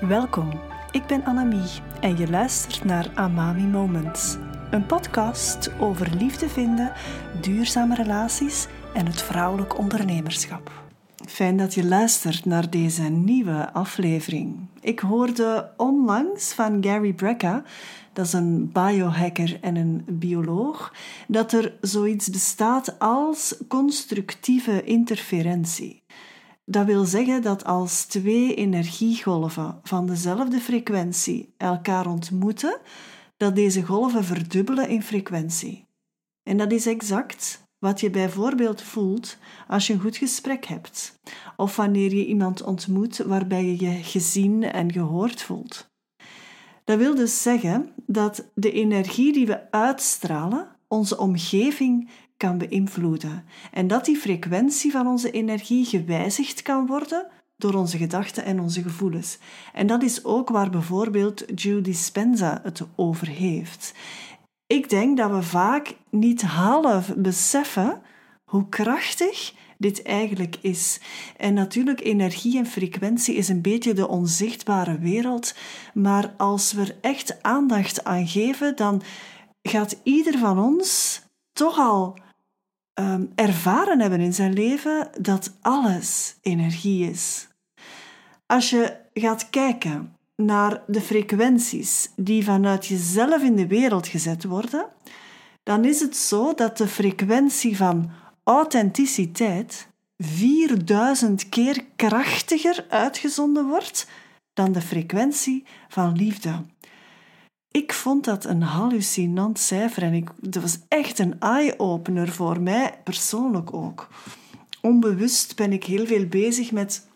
Welkom, ik ben Annemie en je luistert naar Amami Moments. Een podcast over liefde vinden, duurzame relaties en het vrouwelijk ondernemerschap. Fijn dat je luistert naar deze nieuwe aflevering. Ik hoorde onlangs van Gary Brecka, dat is een biohacker en een bioloog, dat er zoiets bestaat als constructieve interferentie. Dat wil zeggen dat als twee energiegolven van dezelfde frequentie elkaar ontmoeten, dat deze golven verdubbelen in frequentie. En dat is exact wat je bijvoorbeeld voelt als je een goed gesprek hebt, of wanneer je iemand ontmoet waarbij je je gezien en gehoord voelt. Dat wil dus zeggen dat de energie die we uitstralen onze omgeving kan beïnvloeden en dat die frequentie van onze energie gewijzigd kan worden door onze gedachten en onze gevoelens. En dat is ook waar bijvoorbeeld Judy Dispenza het over heeft. Ik denk dat we vaak niet half beseffen hoe krachtig dit eigenlijk is. En natuurlijk, energie en frequentie is een beetje de onzichtbare wereld, maar als we er echt aandacht aan geven, dan gaat ieder van ons toch al Ehm, ervaren hebben in zijn leven dat alles energie is. Als je gaat kijken naar de frequenties die vanuit jezelf in de wereld gezet worden, dan is het zo dat de frequentie van authenticiteit 4000 keer krachtiger uitgezonden wordt dan de frequentie van liefde. Ik vond dat een hallucinant cijfer en ik, dat was echt een eye-opener voor mij persoonlijk ook. Onbewust ben ik heel veel bezig met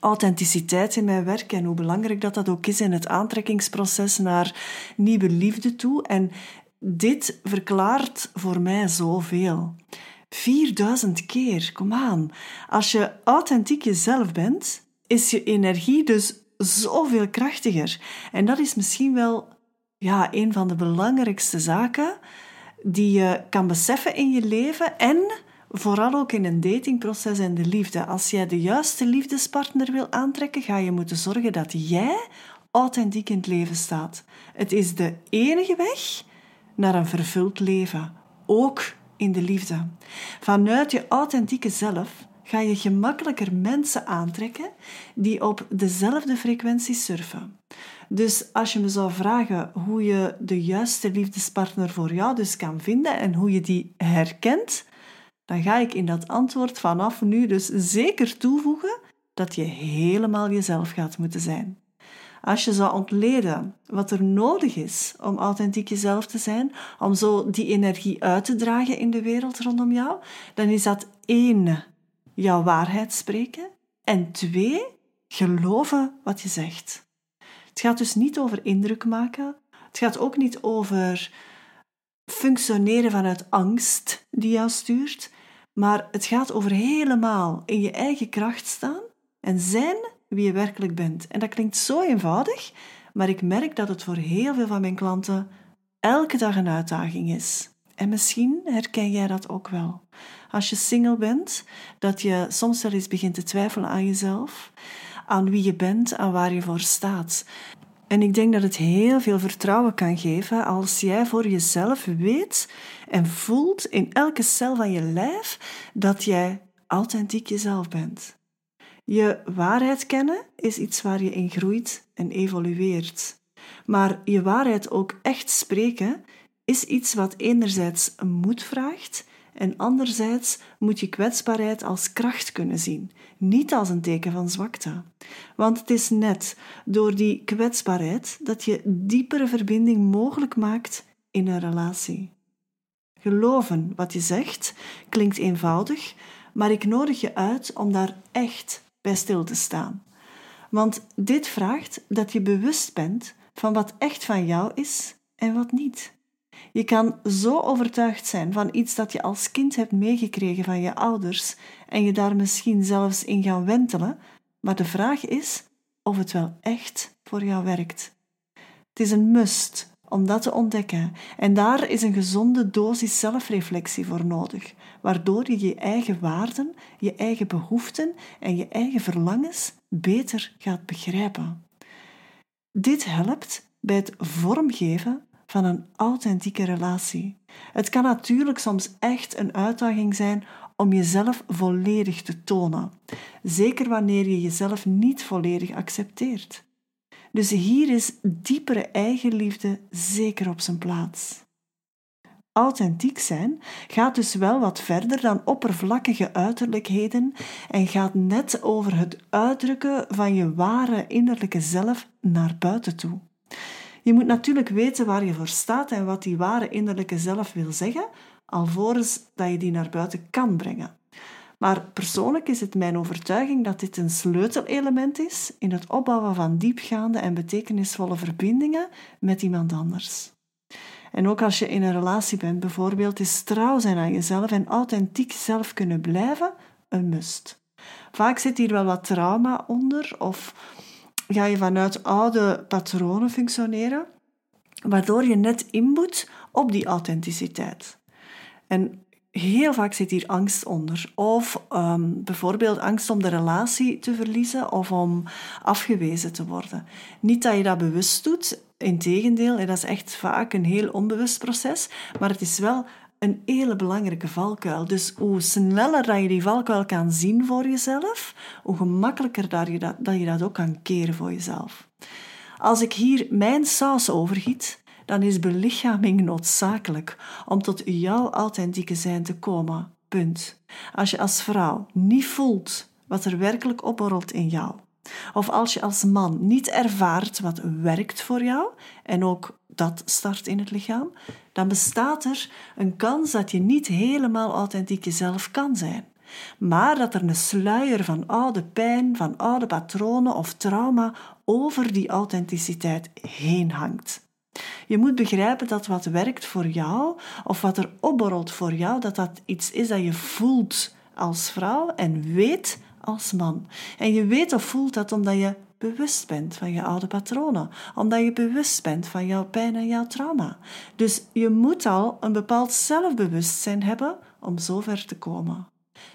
authenticiteit in mijn werk en hoe belangrijk dat, dat ook is in het aantrekkingsproces naar nieuwe liefde toe. En dit verklaart voor mij zoveel. 4000 keer, kom aan. Als je authentiek jezelf bent, is je energie dus zoveel krachtiger. En dat is misschien wel ja, een van de belangrijkste zaken die je kan beseffen in je leven en vooral ook in een datingproces en de liefde. Als jij de juiste liefdespartner wil aantrekken, ga je moeten zorgen dat jij authentiek in het leven staat. Het is de enige weg naar een vervuld leven, ook in de liefde. Vanuit je authentieke zelf ga je gemakkelijker mensen aantrekken die op dezelfde frequentie surfen. Dus als je me zou vragen hoe je de juiste liefdespartner voor jou dus kan vinden en hoe je die herkent, dan ga ik in dat antwoord vanaf nu dus zeker toevoegen dat je helemaal jezelf gaat moeten zijn. Als je zou ontleden wat er nodig is om authentiek jezelf te zijn, om zo die energie uit te dragen in de wereld rondom jou, dan is dat één, jouw waarheid spreken en twee, geloven wat je zegt. Het gaat dus niet over indruk maken. Het gaat ook niet over functioneren vanuit angst die jou stuurt. Maar het gaat over helemaal in je eigen kracht staan en zijn wie je werkelijk bent. En dat klinkt zo eenvoudig, maar ik merk dat het voor heel veel van mijn klanten elke dag een uitdaging is. En misschien herken jij dat ook wel. Als je single bent, dat je soms wel eens begint te twijfelen aan jezelf aan wie je bent, aan waar je voor staat. En ik denk dat het heel veel vertrouwen kan geven als jij voor jezelf weet en voelt in elke cel van je lijf dat jij authentiek jezelf bent. Je waarheid kennen is iets waar je in groeit en evolueert. Maar je waarheid ook echt spreken is iets wat enerzijds moed vraagt en anderzijds moet je kwetsbaarheid als kracht kunnen zien, niet als een teken van zwakte. Want het is net door die kwetsbaarheid dat je diepere verbinding mogelijk maakt in een relatie. Geloven wat je zegt klinkt eenvoudig, maar ik nodig je uit om daar echt bij stil te staan. Want dit vraagt dat je bewust bent van wat echt van jou is en wat niet. Je kan zo overtuigd zijn van iets dat je als kind hebt meegekregen van je ouders en je daar misschien zelfs in gaan wentelen, maar de vraag is of het wel echt voor jou werkt. Het is een must om dat te ontdekken en daar is een gezonde dosis zelfreflectie voor nodig, waardoor je je eigen waarden, je eigen behoeften en je eigen verlangens beter gaat begrijpen. Dit helpt bij het vormgeven van een authentieke relatie. Het kan natuurlijk soms echt een uitdaging zijn om jezelf volledig te tonen, zeker wanneer je jezelf niet volledig accepteert. Dus hier is diepere eigenliefde zeker op zijn plaats. Authentiek zijn gaat dus wel wat verder dan oppervlakkige uiterlijkheden en gaat net over het uitdrukken van je ware innerlijke zelf naar buiten toe. Je moet natuurlijk weten waar je voor staat en wat die ware innerlijke zelf wil zeggen, alvorens dat je die naar buiten kan brengen. Maar persoonlijk is het mijn overtuiging dat dit een sleutelelement is in het opbouwen van diepgaande en betekenisvolle verbindingen met iemand anders. En ook als je in een relatie bent, bijvoorbeeld, is trouw zijn aan jezelf en authentiek zelf kunnen blijven een must. Vaak zit hier wel wat trauma onder of ga je vanuit oude patronen functioneren, waardoor je net inboet op die authenticiteit. En heel vaak zit hier angst onder. Of ehm, bijvoorbeeld angst om de relatie te verliezen of om afgewezen te worden. Niet dat je dat bewust doet, integendeel, dat is echt vaak een heel onbewust proces, maar het is wel een hele belangrijke valkuil. Dus hoe sneller dat je die valkuil kan zien voor jezelf, hoe gemakkelijker dat je dat, dat je dat ook kan keren voor jezelf. Als ik hier mijn saus overgiet, dan is belichaming noodzakelijk om tot jouw authentieke zijn te komen. Punt. Als je als vrouw niet voelt wat er werkelijk opborrelt in jou, of als je als man niet ervaart wat werkt voor jou, en ook dat start in het lichaam, dan bestaat er een kans dat je niet helemaal authentiek jezelf kan zijn. Maar dat er een sluier van oude pijn, van oude patronen of trauma over die authenticiteit heen hangt. Je moet begrijpen dat wat werkt voor jou, of wat er opborrelt voor jou, dat dat iets is dat je voelt als vrouw en weet als man. En je weet of voelt dat omdat je bewust bent van je oude patronen, omdat je bewust bent van jouw pijn en jouw trauma. Dus je moet al een bepaald zelfbewustzijn hebben om zover te komen.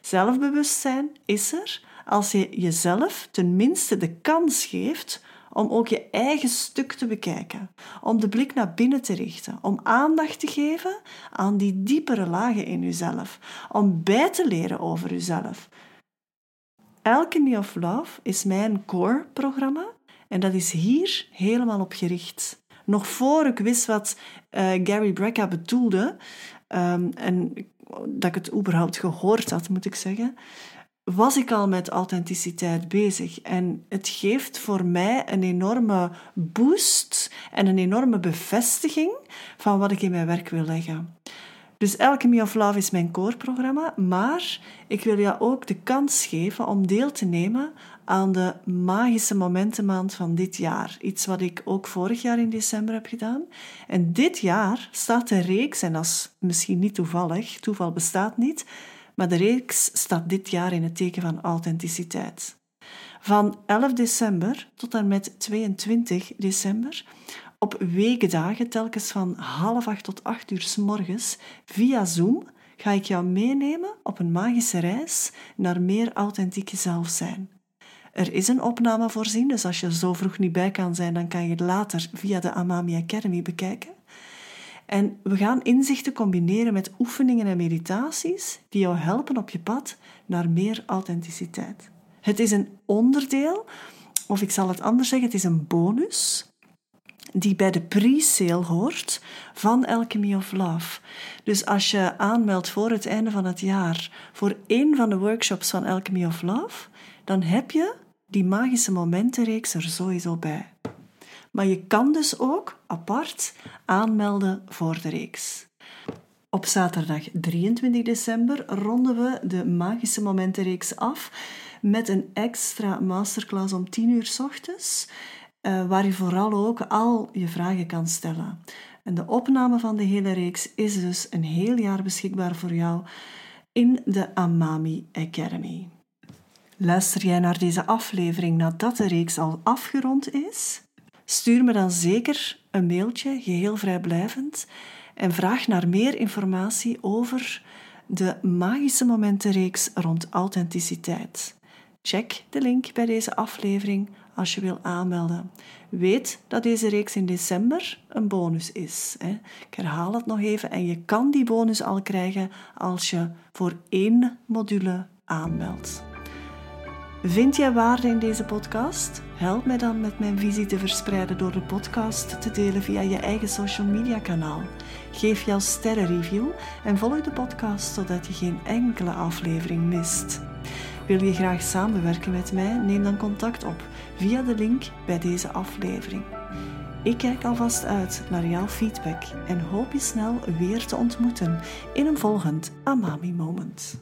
Zelfbewustzijn is er als je jezelf tenminste de kans geeft om ook je eigen stuk te bekijken, om de blik naar binnen te richten, om aandacht te geven aan die diepere lagen in jezelf, om bij te leren over jezelf. Alchemy of Love is mijn core-programma en dat is hier helemaal op gericht. Nog voor ik wist wat uh, Gary Brecka bedoelde, um, en dat ik het überhaupt gehoord had, moet ik zeggen, was ik al met authenticiteit bezig. En het geeft voor mij een enorme boost en een enorme bevestiging van wat ik in mijn werk wil leggen. Dus Alchemy of Love is mijn core-programma, maar ik wil jou ook de kans geven om deel te nemen aan de magische momentenmaand van dit jaar. Iets wat ik ook vorig jaar in december heb gedaan. En dit jaar staat de reeks, en dat is misschien niet toevallig, toeval bestaat niet, maar de reeks staat dit jaar in het teken van authenticiteit. Van 11 december tot en met 22 december op weekdagen, telkens van half acht tot acht uur s morgens, via Zoom, ga ik jou meenemen op een magische reis naar meer authentiek zelf zijn. Er is een opname voorzien, dus als je zo vroeg niet bij kan zijn, dan kan je het later via de Amami Academy bekijken. En we gaan inzichten combineren met oefeningen en meditaties die jou helpen op je pad naar meer authenticiteit. Het is een onderdeel, of ik zal het anders zeggen, het is een bonus die bij de pre-sale hoort van Alchemy of Love. Dus als je aanmeldt voor het einde van het jaar voor één van de workshops van Alchemy of Love, dan heb je die magische momentenreeks er sowieso bij. Maar je kan dus ook apart aanmelden voor de reeks. Op zaterdag 23 december ronden we de Magische Momentenreeks af met een extra masterclass om 10 uur s ochtends, eh, waar je vooral ook al je vragen kan stellen. En de opname van de hele reeks is dus een heel jaar beschikbaar voor jou in de Amami Academy. Luister jij naar deze aflevering nadat de reeks al afgerond is? Stuur me dan zeker een mailtje, geheel vrijblijvend, en vraag naar meer informatie over de magische momentenreeks rond authenticiteit. Check de link bij deze aflevering als je wil aanmelden. Weet dat deze reeks in december een bonus is. Ik herhaal het nog even en je kan die bonus al krijgen als je voor één module aanmeldt. Vind jij waarde in deze podcast? Help mij dan met mijn visie te verspreiden door de podcast te delen via je eigen social media kanaal. Geef jouw sterrenreview en volg de podcast zodat je geen enkele aflevering mist. Wil je graag samenwerken met mij? Neem dan contact op via de link bij deze aflevering. Ik kijk alvast uit naar jouw feedback en hoop je snel weer te ontmoeten in een volgend Amami Moment.